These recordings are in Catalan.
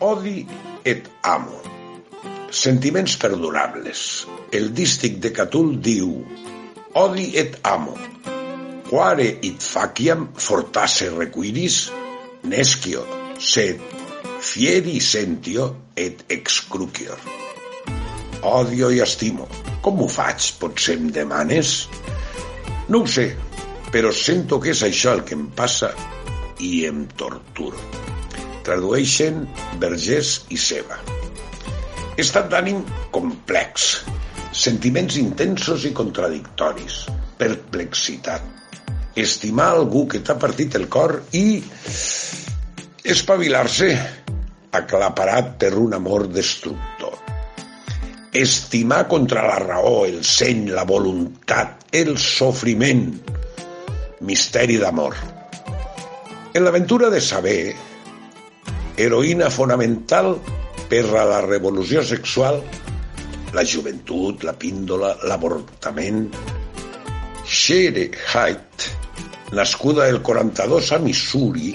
Odi et amo. Sentiments perdonables. El dístic de Catul diu Odi et amo. Quare it faciam fortasse requiris, nescio, sed fieri sentio et excrucior. Odio i estimo. Com ho faig? Potser em demanes? No ho sé, però sento que és això el que em passa i em torturo. Tradueixen Vergés i Seva. Estat d'ànim complex, sentiments intensos i contradictoris, perplexitat, estimar algú que t'ha partit el cor i espavilar-se aclaparat per un amor destructor. Estimar contra la raó, el seny, la voluntat, el sofriment, misteri d'amor. En l'aventura de saber, heroïna fonamental per a la revolució sexual, la joventut, la píndola, l'avortament. Shere Haidt, nascuda el 42 a Missouri,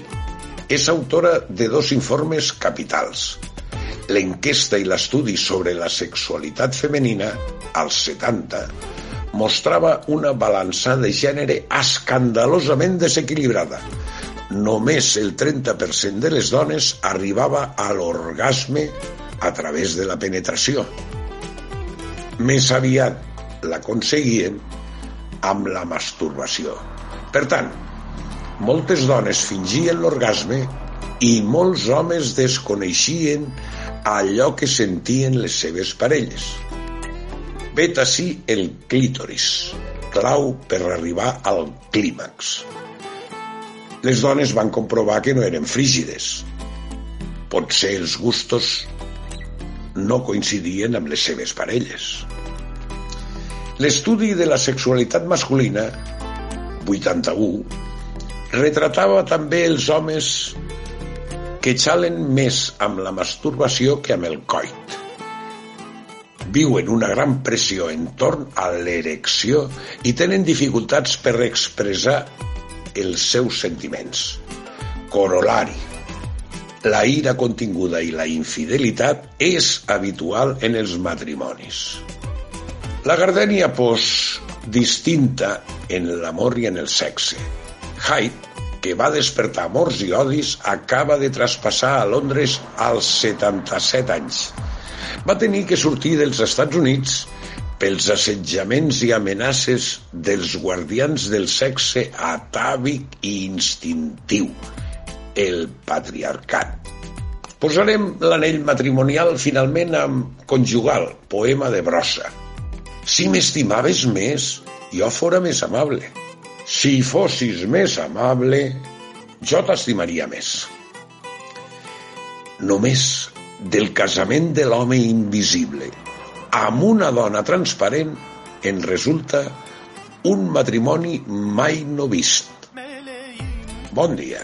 és autora de dos informes capitals. L'enquesta i l'estudi sobre la sexualitat femenina, als 70, mostrava una balança de gènere escandalosament desequilibrada. Només el 30% de les dones arribava a l'orgasme a través de la penetració. Més aviat l'aconseguien amb la masturbació. Per tant, moltes dones fingien l'orgasme i molts homes desconeixien allò que sentien les seves parelles. Vet ací el clítoris, clau per arribar al clímax. Les dones van comprovar que no eren frígides. Potser els gustos no coincidien amb les seves parelles. L'estudi de la sexualitat masculina, 81, retratava també els homes que xalen més amb la masturbació que amb el coit. Viuen una gran pressió entorn a l'erecció i tenen dificultats per expressar els seus sentiments. Corolari. La ira continguda i la infidelitat és habitual en els matrimonis. La gardènia pos distinta en l'amor i en el sexe Hyde, que va despertar amors i odis, acaba de traspassar a Londres als 77 anys. Va tenir que sortir dels Estats Units pels assetjaments i amenaces dels guardians del sexe atàvic i instintiu, el patriarcat. Posarem l'anell matrimonial finalment amb Conjugal, poema de brossa. Si m'estimaves més, jo fora més amable. Si fossis més amable, jo t'estimaria més. Només del casament de l'home invisible amb una dona transparent en resulta un matrimoni mai no vist. Bon dia.